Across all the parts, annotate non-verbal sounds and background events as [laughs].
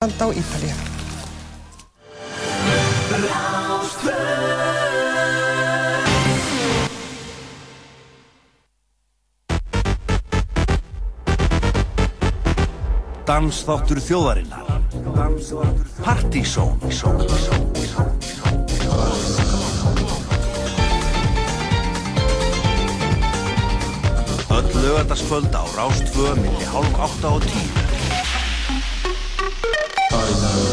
á Ítalíu. Dansþáttur þjóðarinnar. Partizón Öll lögataskvöld á Rástfö milli hálf átta og tíu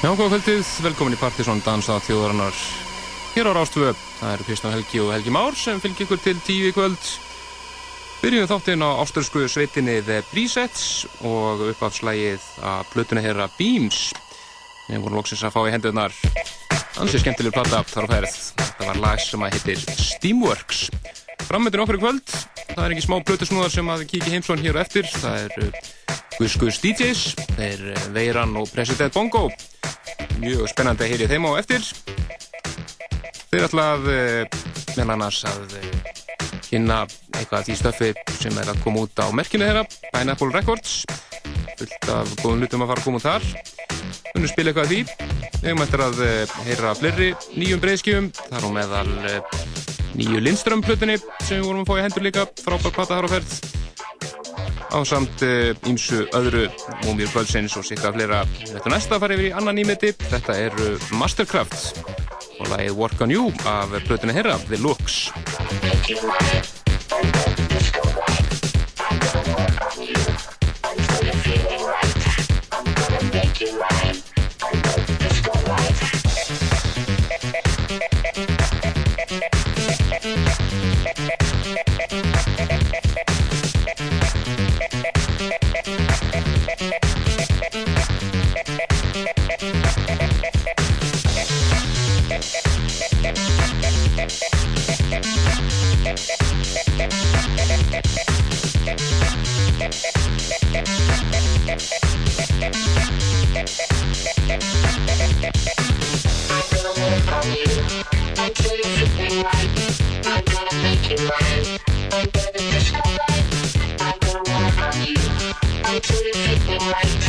Já, góða kvöldið, velkomin í Partisón Dansa þjóðarannar hér á Rástvö. Það eru Kristján Helgi og Helgi Már sem fylgir ykkur til tíu í kvöld. Byrjum þáttinn á ástursku sveitinni The Presets og uppafslægið að blötuna herra Beams. Við vorum lóksins að fá í hendunar ansið skemmtileg platta þar á ferð. Þetta var lag sem að heitir Steamworks. Framöndin okkur í kvöld. Það er ekki smá blötusnúðar sem að kíkja heimsón hér og eftir. Það er Gus Gus DJs, þeir Veiran og President Bongo. Mjög spennandi að heyri þeim á eftir. Þeir ætlað meðal annars að kynna eitthvað því stöfi sem er að koma út á merkinu þeirra, Pineapple Records fullt af góðum lutum að fara að koma út þar unnum spila eitthvað því við eftir að eh, heyra fleiri nýjum breyðskjöfum þar á meðal eh, nýju Lindström-plutinni sem við vorum að fá í hendur líka, frábær platta þar á ferð. Á samt ímsu eh, uh, öðru múmir Bölsins og sikka fleira. Þetta næsta að fara yfir í annan nýmiti þetta er eh, Mastercraft og lagið Work on You af plötinu herra, The Looks. I'm gonna feel right I'm gonna make you right Thank you.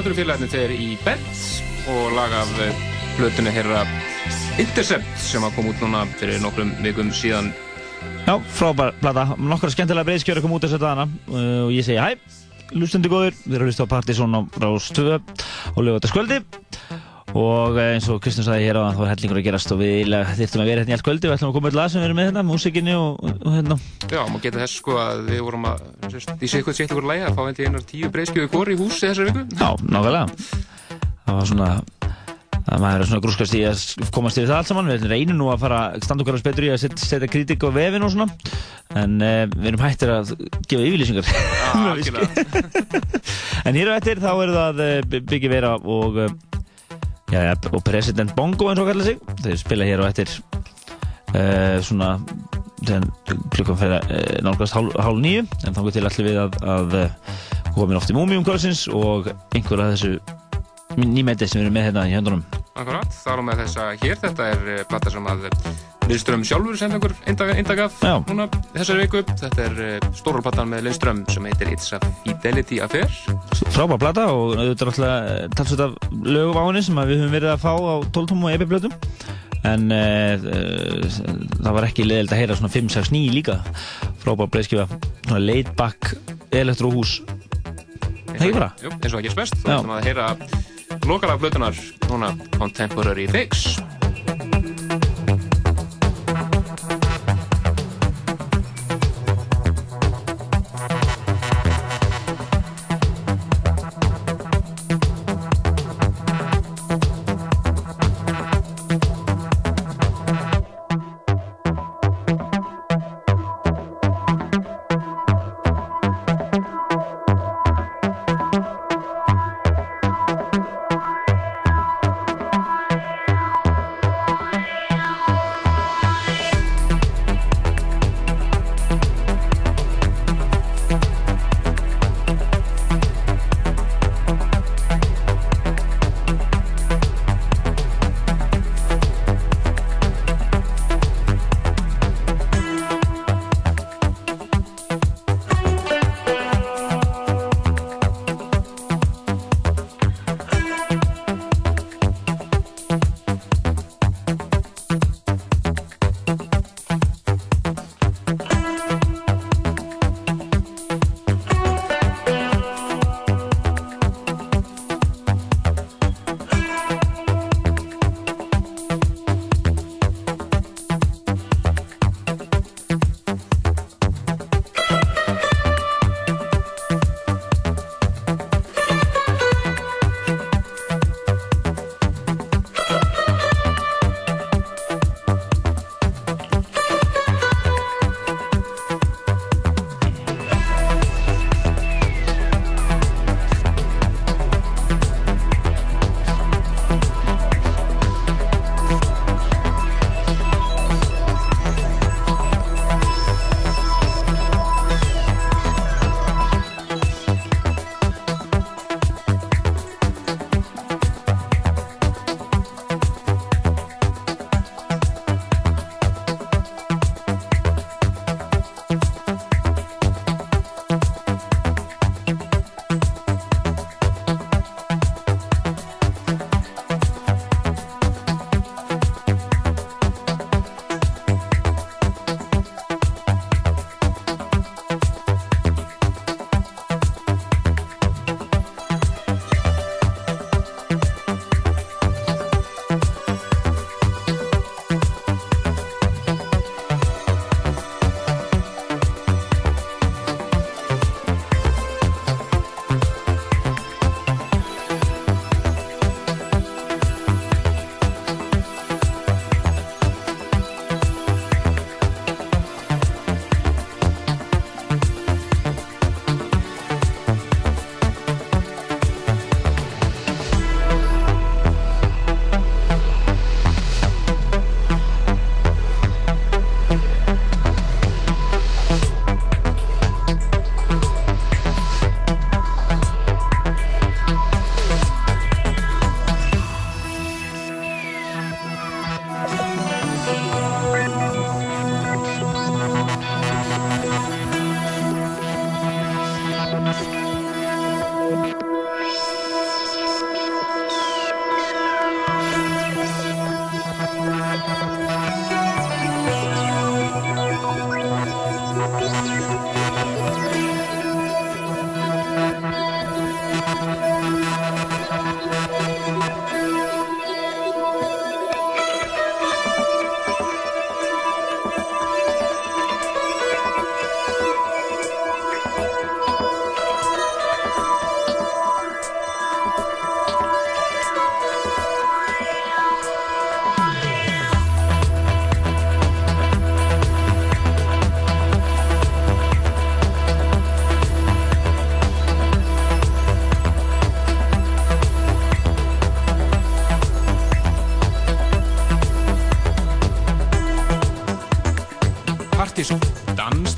Félagarnir þeir í Bent og lag af blötunni herra Intercept sem að koma út núna fyrir nokkrum vikum síðan. Já, frábær blata. Nokkra skemmtilega breyðskjöru kom út þessu dagana og ég segi hæ, lustendur góður, við erum að hlusta á Partizón á Rás 2 og lögutaskvöldi og eins og Kristján sagði hér á þann þá er hellingur að gerast og við þurftum að vera hérna í allt kvöldi og ætlum að koma öll að sem við erum með hérna, músikinni og, og hérna. Já, maður getur þess sko að við vorum að, í eitthvað sétt okkur læga að fá einn til einar tíu breyðskjöðu kóri í húsi þessar viku. Já, nákvæmlega. Það var svona, það maður er svona grúskast í að komast yfir það allt saman. Við reynum nú að fara, standa okkar betur í að set, setja kritik á vefin og svona, en uh, við erum hættir að gefa yfirlýsingar. [laughs] [laughs] en hér á eftir þá er það uh, byggja vera og uh, Já, ja, og President Bongo eins og kallar sig. Þeir spila hér og eftir uh, svona klukkan fyrir uh, nálgast hálf, hálf nýju en getur til allir við að, að koma oft í Múmium kvöldsins og einhver af þessu nýmæti sem við erum með hérna í höndunum. Akkurat, þá erum við þessa hér. Þetta er platta sem að Lindström sjálfur senda okkur eindag af núna þessari viku. Þetta er uh, stóralplattan með Lindström sem heitir It's a Fidelity Affair. Frábær platta og þetta er alltaf talsveit af lögum á henni sem við höfum verið að fá á 12 og epi-blötum. En uh, það var ekki leðild að heyra svona 5, 6, 9 líka. Frábær breyðskifa, svona laid back elektróhús. Það ekki bara? Jú, eins og ekki spest. Þá ætlum að heyra lokalega blötunar núna Contemporary Fix.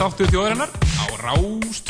Dansdáttu þjóðarinnar á Rástfö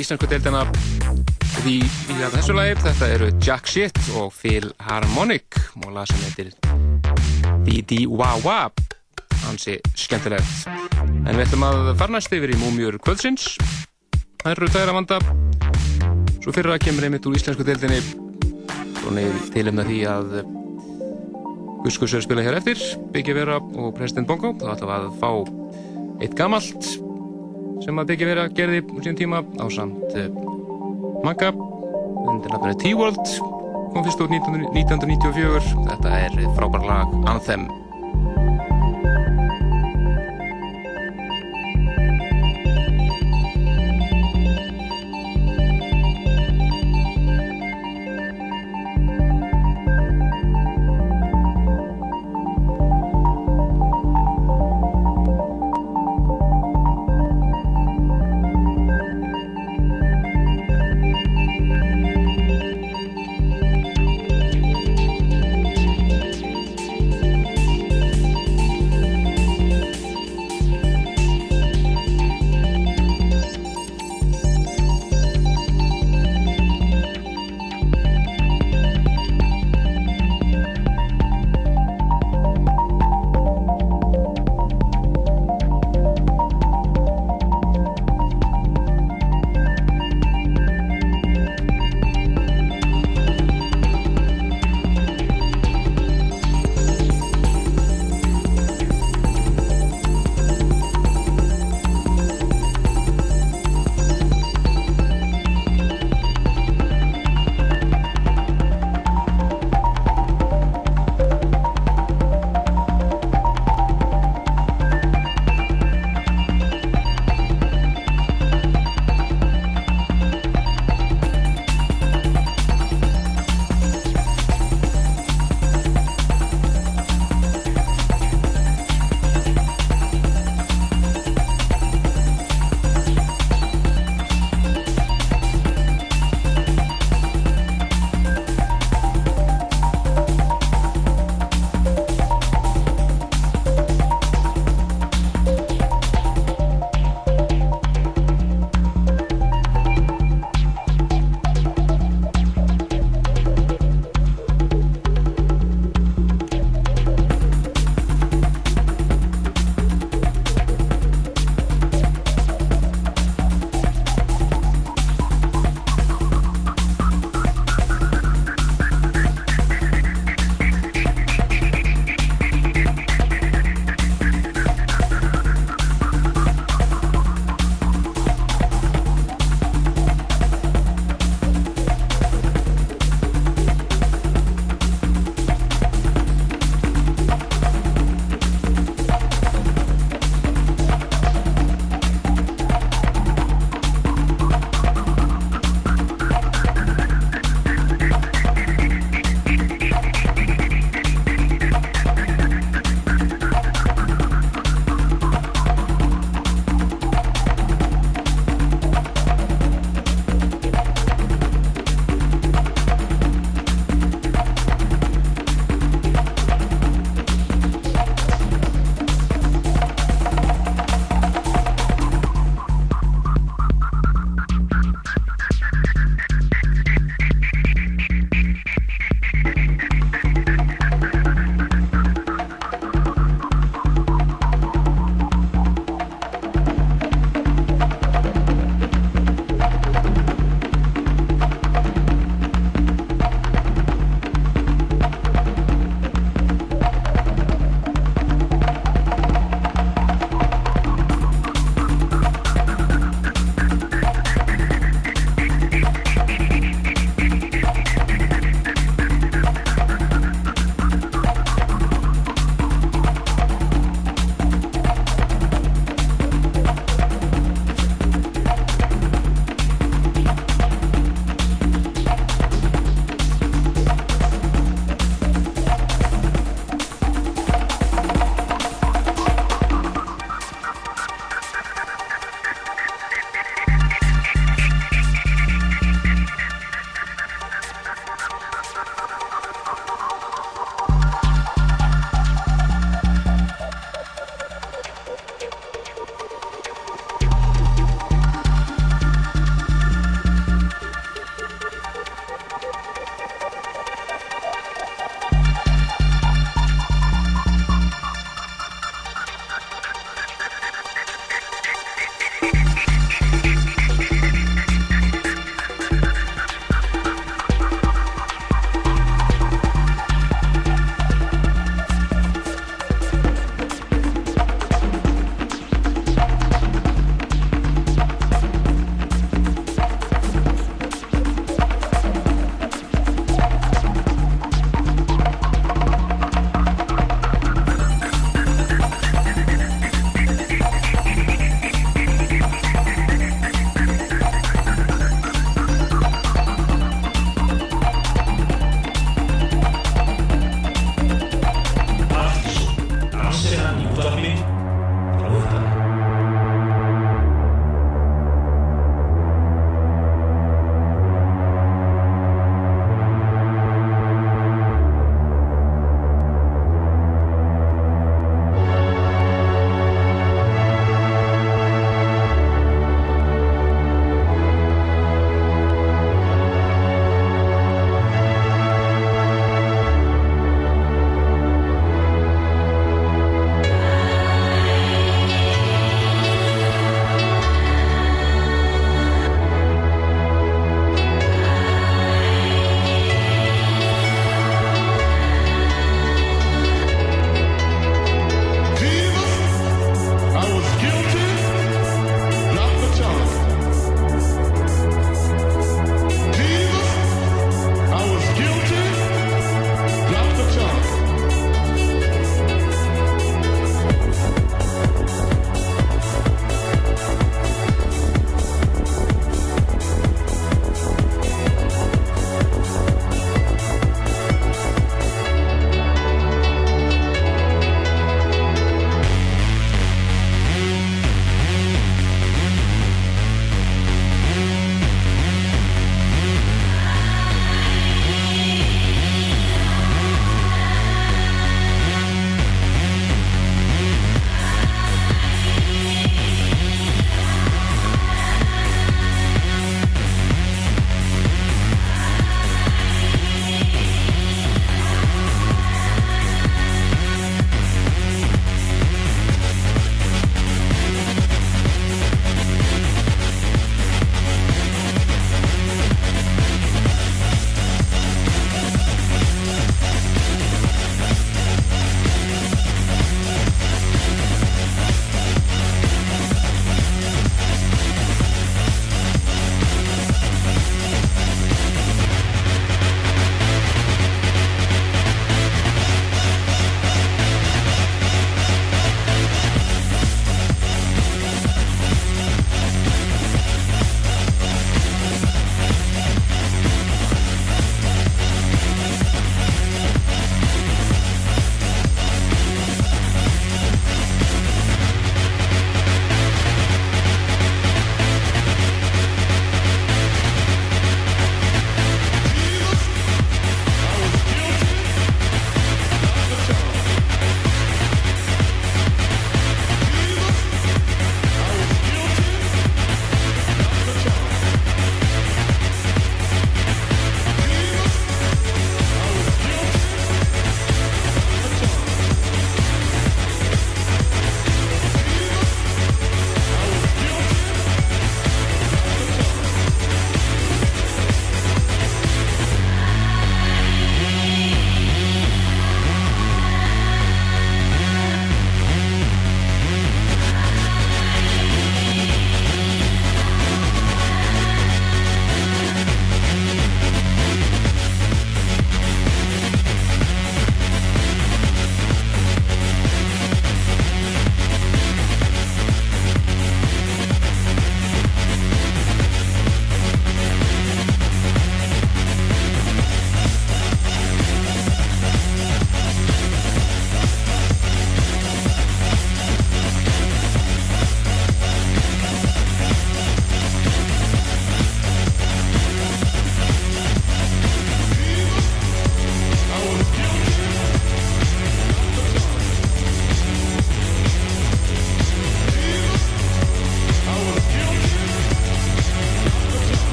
íslensku deildina því í þessu lagi. Þetta eru Jack Shit og Phil Harmonic og lag sem heitir D.D. Wah hansi skemmtilegt. En við ætlum að farnast yfir í múmjur kvöldsins. Það eru tæra vanda. Svo fyrir að kemur einmitt úr íslensku deildinni. Og nefnir tilum með því að Guskus er að spila hér eftir Biggi Vera og President Bongo. Ætlum við að fá eitt gamalt sem að Biggi Vera gerði úr síðan tíma á samt uh, Magga. Undir nafninu T-World kom fyrst út 1994 þetta er frábær lag Anthem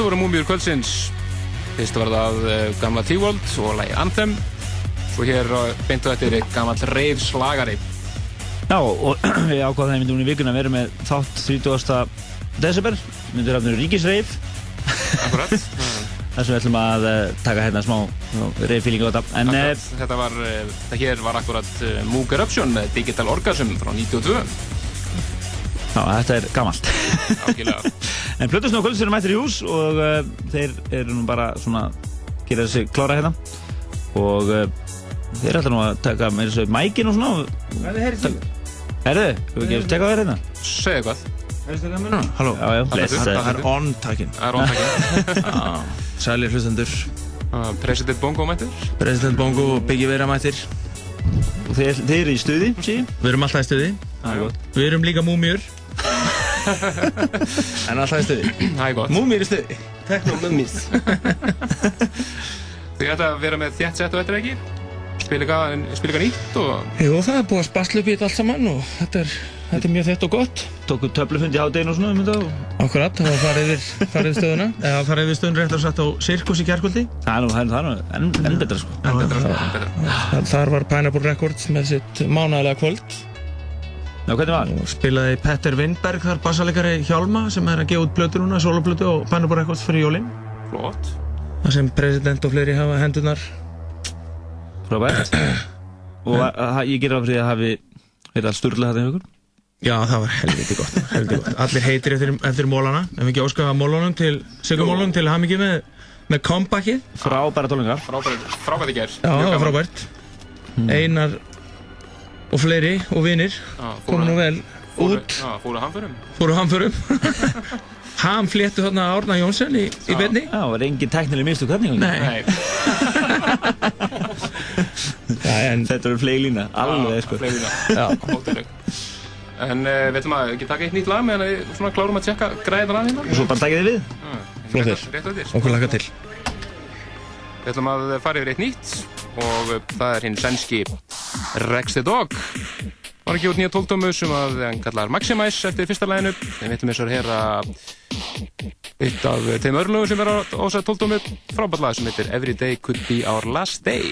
þetta voru múmiur kvöldsins. Fyrst var það uh, gamla T-World og lagi Anthem. Svo hér uh, beintu þetta er gammal reyf slagari. Já, og [clears throat] við ákváðum það í myndum í vikuna að vera með þátt 30. desember. Myndur rafnir Ríkisreif. Akkurat. [laughs] þar sem við ætlum að uh, taka hérna smá reyfíling á þetta. En Akkurat. Þetta var, þetta hér var akkurat Moog Eruption með Digital Orgasm frá 92. já, þetta er gammalt. Ákveðlega. [laughs] en Plutusnú og Kvölds eru mættir í hús og uh, þeir eru nú bara svona gera þessi klára hérna. Og uh, þeir ætla nú að taka með þessu mækin og svona. Er? Erðu, hefur ekki tekað þér hérna? Segðu hvað. Heyrist það mér núna? Halló. Það er on-takin. Það er róntækja. [laughs] Sælir hlustendur. President Bongo mættur. President Bongo og Biggie Vera mættir. Og þeir, þeir eru í stuði, sí? Við erum alltaf í stuði. Það er gott. Við erum líka múmjur. En alltaf í stuði. Það er gott. Múmjur í stuði. Tekno mummis. [laughs] Þið ætla að vera með þétt sett og þetta ekki? Spila eitthvað nýtt og Jú, það er búið að spasla upp í þetta allt saman og þetta er, þetta er mjög þett og gott. Tóku töflufund í hádeginu og svona um þetta og... Akkurat, það var farið yfir stöðuna. [laughs] Eða farið yfir stöðuna réttar satt á Sirkus í kjærkvöldi. Það er nú, er er enn, enn betra sko. En betra, Þar var Pineapple Records með sitt mánægilega kvöld Já, hvernig var? og spilaði Petter Windberg þar bassalegari Hjálma sem er að gefa út plötu núna, soloplötu og Pineapple Records fyrir jólinn. flott. Það sem president og fleiri hafa hendunar. Frábært. [clears throat] Og ég ger fyrir því að hafi verið alls sturla þetta ykkur. Já, það var helviti gott, helviti gott. Allir heitir eftir, eftir mólana, ef við ekki óskafa mólunum til, sigumólunum til hamingi með, með comebackið. Frábæra tónlingar. Frábært, frábært í gerð. Já, það frábært. Einar og fleiri og vinir komu nú vel út, Já, fóru hamförum. fóru hamförum. [laughs] Ham fléttu þarna Árna Jónsson í, í beinni. Já, var engin teknileg mistug hvernig? Nei, [laughs] Þetta eru flegi lína, alveg sko. En uh, við ætlum að ekki taka eitt nýtt lag meðan við svona klárum að tjekka græðan að hérna. Og svo bara takið þið við. Flottir. Á þér. okkur laka til. Við ætlum að fara yfir eitt nýtt og það er hinn sænski Rex the Dog. Var ekki út nýja tóltómu sem að hann kallar Maximize eftir fyrsta læginu. Við veitum eins og að heyra eitt af þeim örlögum sem er á þessar tóltómu frábært lag sem heitir Every Day Could Be Our Last Day.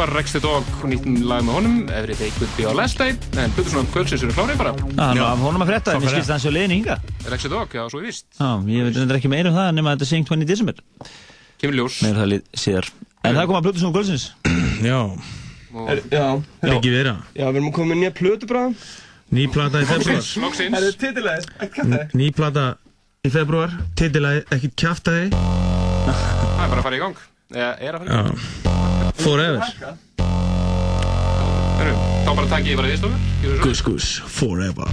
Var Rex the Dog og nýtt lag með honum. Every Day Could Be Our Last Day. En Plutur svona kvöldsins eru klárið bara. Já, hann honum að frétta, en ég skilst hans á leiðin hinga Rex the Dog, já, svo ég vist Já, ég veit þetta ekki meira um það nema að þetta er syngt 20. desember. Kemur ljós. Meira það lið síðar En það kom að Plutusnúm Gölsins [clears throat] Já, og Já, ekki vera. Já, við erum að koma með nýja plötu bara. Ný plata í februar Loksins, loksins Það er titilæðis, ekki kæftæði Ný plata í februar Titilagi ekki kjaftaði Það er bara að fara í gang Forever. Þá bara takk ég bara því stofur Gus Gus Forever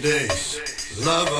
days. love.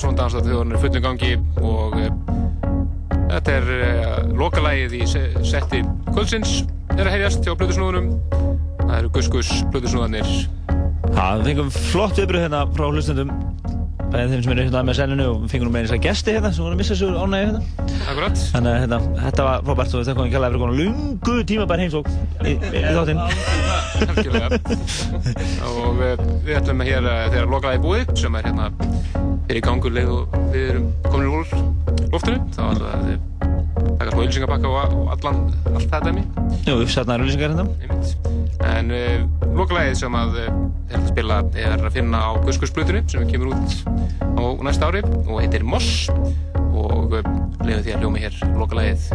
Partisón dansað þjóðan er fullum gangi og e, þetta er e, lokalægið í se setti kvöldsins er að heyrjast hjá Plutusnúðunum það eru Gus Gus Plutusnúðanir Það fengum flott viðbröð hérna frá hlustendum. Bæðið þeim sem eru hérna með senninu og fengum með eins að gesti hérna sem voru að missa svo ánægi hérna. Akkurat. Þannig að hérna, þetta var frábært og þetta komið kjærlega fyrir konar lungu tíma bara heimsók í, í, í þáttinn. Algjörlega. [laughs] og e, við ætlum hér e, þegar lokalægið búið sem er hérna er gangur leið og við erum komin úr loftinu. Þá ætlum við taka smá ylsingapakka og, allan, allt það dæmi. Jú, uppsatnaður auðlýsingar hérna. En uh, lokalægið sem að uh, ætla að spila er að finna á Guskursblutunni sem kemur út á næsta ári og heitir Moss. Og uh, lefum því að hljómi hér lokalægið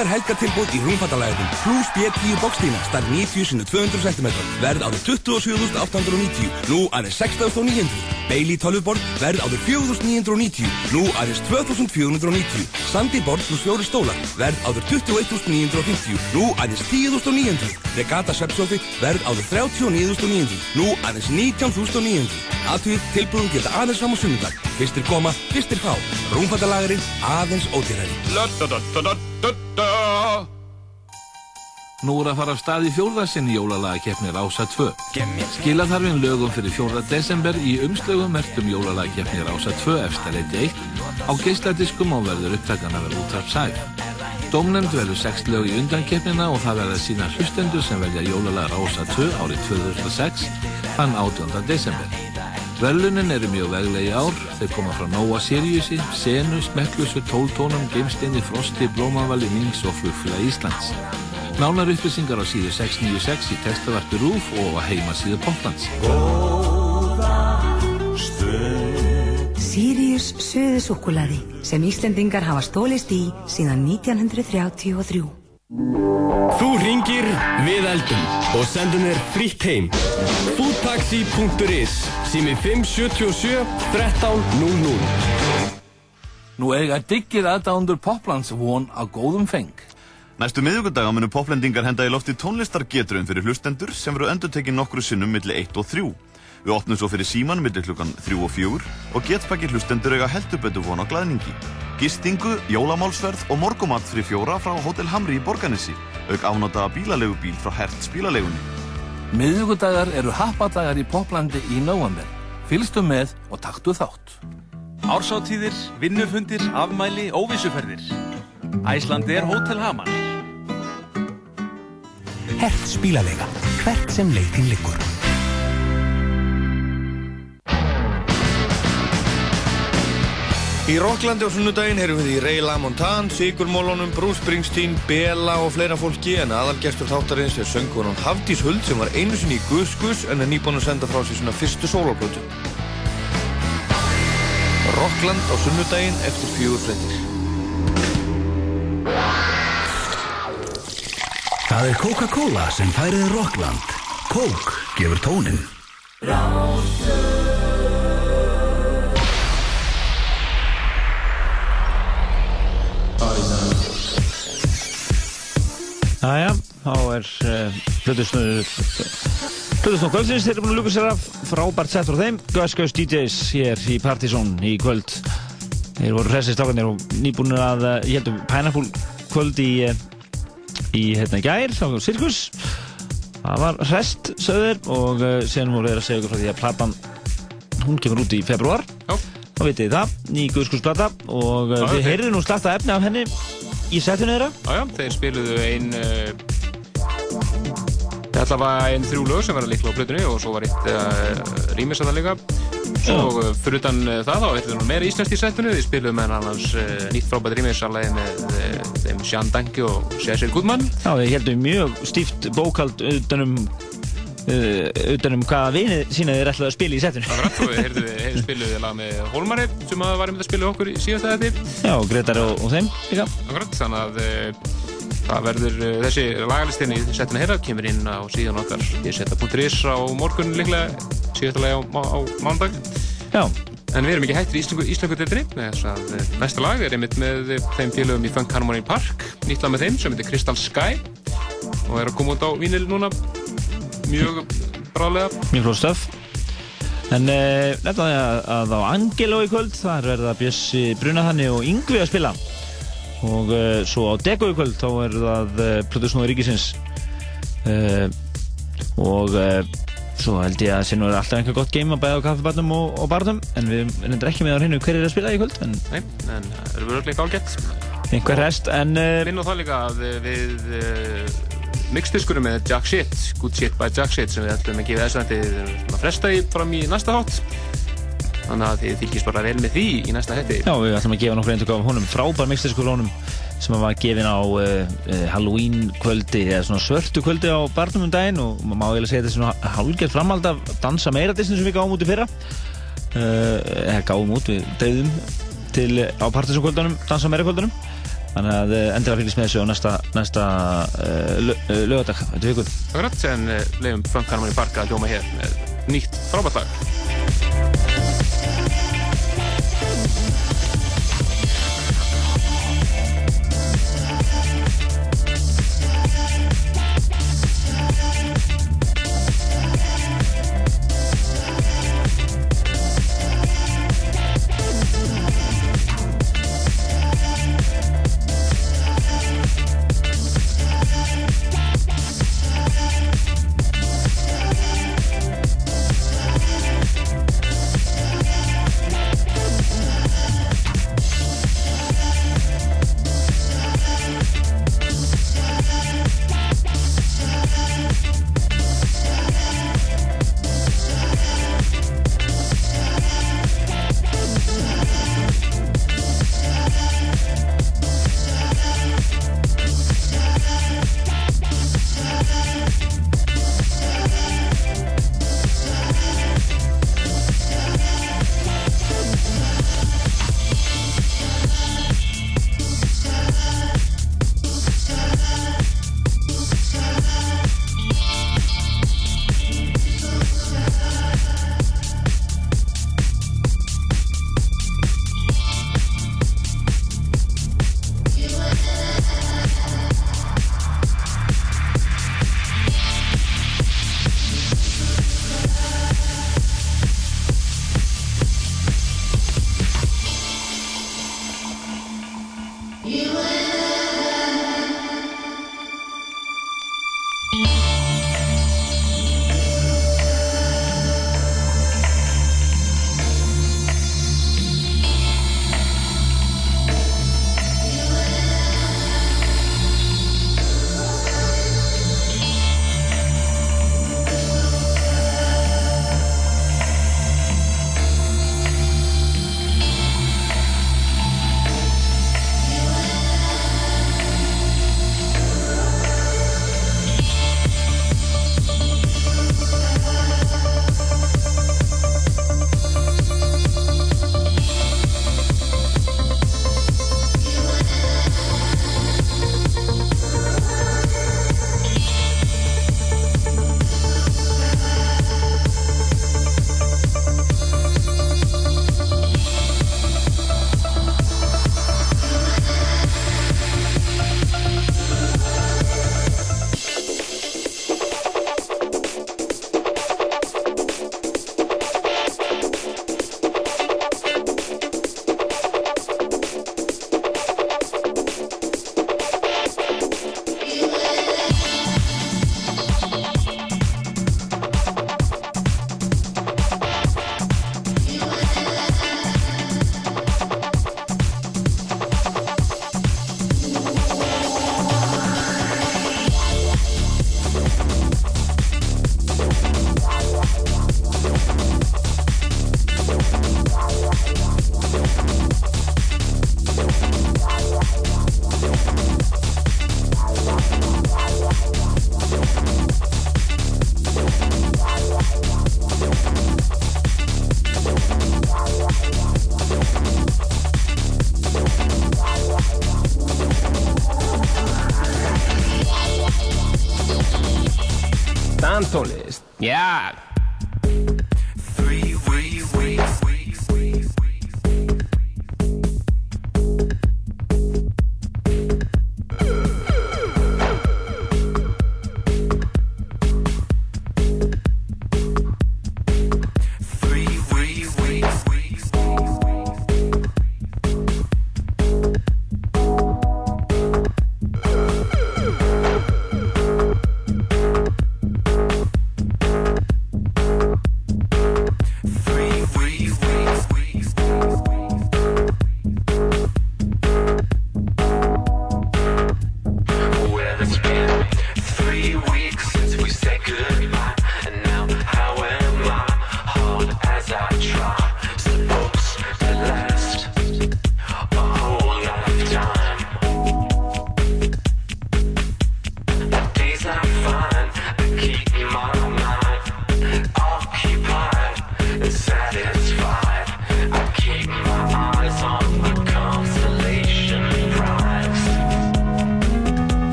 Frábær helgatilbúð í rúmfattalæðum Plus B10 bókstína Starf 90 sinni 200 cm Verð áður 27.890 Nú aðeins 16.900 Bailey tölvuborð Verð áður 4.990 Nú aðeins 2.490 Sandy borð plus fjóri stólar Verð áður 21.950 Nú aðeins 10.900 Regata svepsófi Verð áður 39.900 Nú aðeins 19.900 Aðtúið tilbúðum geta aðeins fram á sunnudag. Fyrstir koma, fyrstir fá. Rúmfattalagarinn aðeins ódýrari Nú er að fara af stað í fjórðarsinn jólalagakeppni Rása 2. Skila þarfinn lögum fyrir 4. desember í umslögum mertum jólalagakeppni Rása 2 efstaleiti 1 á geisladiskum og verður upptakan að vera útraf sæf. Dómnefnd verður 6 lög í undankeppnina og það verður sína hlustendur sem velja jólalaga Rása 2 árið 2006 þann 18. desember. Verlunin eru mjög veglegi ár, þeir koma frá Nóa Siriusi, Senu, Smekklusu, Tóltónum, Geimsteini, Frosti, Blómavali, Nings og Flugfélag Íslands. Nánar upplýsingar á síðu 696 í textavarpi RÚF og á heimasíðu Poplands. Sirius suðusúkkulaði sem Íslendingar hafa stólist í síðan 1933. Þú ringir, við eldum og sendum þér frítt heim. Foodtaxi.is Sými 577 1300 Nú eiga diggir aðdándur Poplands von á góðum feng. Næstu miðugundaga munu poplendingar henda í lofti tónlistargetrun fyrir hlustendur sem veru endurtekið nokkru sinnum milli 1 og 3. Við opnum svo fyrir síman milli klukkan 3 og 4 og getpakki hlustendur eiga heldubötu von á glæðningi. Gistingu, jólamálsverð og morgumat fyrir fjóra frá Hotel Hamri í Borganissi, auk afnotaða bílalegu frá Hertz bílalegunni. Miðugudagar eru happadagar í Poplandi í nóvember. Fylgstu með og taktu þátt. Ársáttíðir, vinnufundir, afmæli, óvissuferðir. Æslandi er Hótel Hamar. Hertz bílalega, hvert sem leiðin liggur. Í Rocklandi á sunnudaginn erum við í Ray LaMontagne, Sigurmólunum, Bruce Springsteen, Bela og fleira fólki en aðalgestur þáttarins er söngkonun Hafdís Huld sem var einu sinni í Guðs Guðs en er nýbúin að senda frá sér svona fyrstu sólarblötu. Rockland á sunnudaginn eftir fjögur frettir. Það er Coca-Cola sem færið Rockland. Coke gefur tónin. Jæja, þá er uh, Plutusnur Plutusnur kvöldsins, þeir eru búin að luka sér af frábært sett frá þeim Gus Gus DJs hér í Partizón í kvöld Þeir voru hressið strákanir og nýbúinir að, uh, ég heldum, Pineapple kvöld í, uh, í hérna gær, á Sirkus. Það var hrest, sögður og uh, sen voru þeir að segja ykkur frá því að platan hún kemur út í februar Já. Þá vitið þið það, ný Guðskursplata og uh, Já, þið þeir- heyrðu nú starta efni af henni í setinu þeirra. Já, já, þeir spiluðu ein uh, allavega ein þrjú lög sem verða líklega á plötunni og svo var eitt uh, rýmis að það líka og uh, fyrir utan uh, það þá er það meira íslenskt í setinu við spiluðum með annars uh, nýtt frábært rýmis lagi með þeim Sján Danki og Cecil Goodman. Já, við heldum mjög stíft bókald utanum utanum hvaða vinið sína þeir ætlaði að spila í setinu Akkurat, og við heyrðum við spiluðu lag með Hólmari sem að var með að spila okkur í síðasta þetta Já, Gretar og, og þeim líka. Akkurat, þannig að það verður uh, þessi lagalistinni í setinu herra kemur inn á síðan okkar. Ég setja .is á morgun líklega síðasta lagi á, á, mándag Já. En við erum ekki hættir í þess að uh, næsta lag er einmitt með uh, þeim félögum í Funk Harmony Park. Nýtt lag með þeim sem heitir Crystal Sky og er að koma út á vínil núna. Mjög brálega Mjög flóð stöf En að, að á Angelo í kvöld þar verða Bjössi Brunahanni og Yngvi að spila og uh, svo á Dego í kvöld þá er það uh, Plutusnóður Ríkisins. Uh, og svo held ég að sé nú er alltaf einhver gott game að bæða á kaffibarnum og, og barnum en við erum ekki með á hreinu hver er að spila í kvöld en Nei, en það er verið ágætt einhver rest en Finn á það líka að við uh, mixdiskurum með Jack Shit Good Shit by Jack Shit sem við ætlum að gefa þess að fresta í fram í næsta hátt þannig að þið fylgjast bara vel með því í næsta hætti Já, við ætlum að gefa nokkur eintöku af honum frábær mixdiskur honum sem var gefin á uh, uh, Halloween kvöldi eða svona svörtu kvöldi á barnum um daginn og maður eiginlega segja þetta svona hálfgerð framhald af dansa meira disney sem við gáum út í fyrra uh, eða gáum út, við dreifðum til á partysónkvöldunum, dansa meira kvöldunum Þannig að eh, endilega fylgjast með þessu á næsta, næsta uh, lögadag, þetta vikun. Akkurat, en uh, leiðum Frank Harmony Park að hljóma hér með nýtt frábært lag.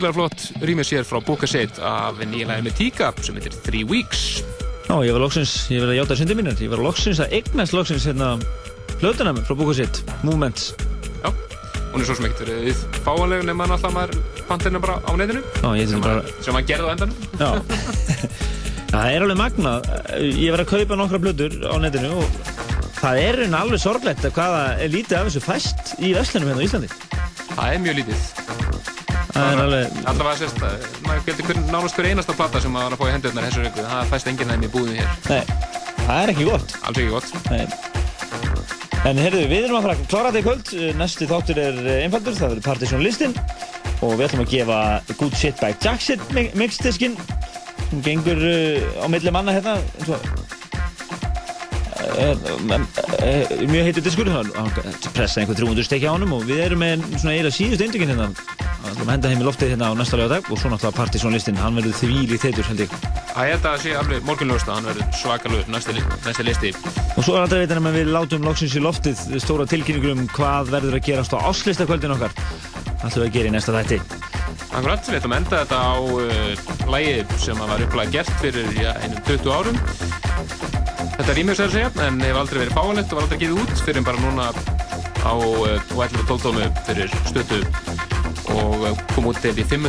Virkilega flott rýmið sér frá Búkaset af nýjalæði með Tíka sem heitir Three Weeks. Já, ég var loksins, ég vil að játa syndi mínir, ég var loksins að eignast loksins hérna hlutuna frá Búkasitt, Movements. Já, hún er svo sem ekkert verið fáanleg nema alltaf maður pantina bara á ég sem, bara... að, sem að gerði á endanum. Já. [laughs] það er alveg magnað. Ég var að kaupa nokkra blöður á netinu og það er alveg sorglegt að hvaða er lítið af þessu fæst í vestlunum hérna á Íslandi. Það er mjög lítið. Er að sérst, maður getur nánast hver einasta platta sem maður var að fá í hendurnar þessu röku. Það fæst enginn þeim í búðinu hér. Nei, það er ekki gott. Alls ekki gott. Nei. En heyrðu, við erum að fara að klára þetta í kvöld. Næsti þáttur er einfaldur, það verður Partisan listin og við ætlum að gefa Good Shit by Jackshit mixdiskinn sem gengur uh, á milli manna hérna eins og mjög heitur diskur hann pressaði einhver 300 stekki á honum og við erum með svona eiginlega síðust eindökinn hérna að henda heim í loftið hérna á næsta lögadag og svo náttúrulega Partisan listin, hann verður þvílíkt heitur held ég Það að það sé alveg morgunljósta, hann verður svakalur næsti, næsti listi. Og svo er alltaf veitin að við látum loksins í loftið stóra tilkynningum um hvað verður að gerast á áslistakvöldin okkar. Alltaf að gera í næsta þætti. Akkurat, við ætlum að enda þetta á uh, lægi sem var upplæð gert fyrir ja, einum 20 árum. Þetta er rýmjöks að segja, en hefur aldrei verið fáanlegt og var aldrei giðið út fyrir bara núna á uh, 11.12 fyrir stötu og uh, kom út til í 5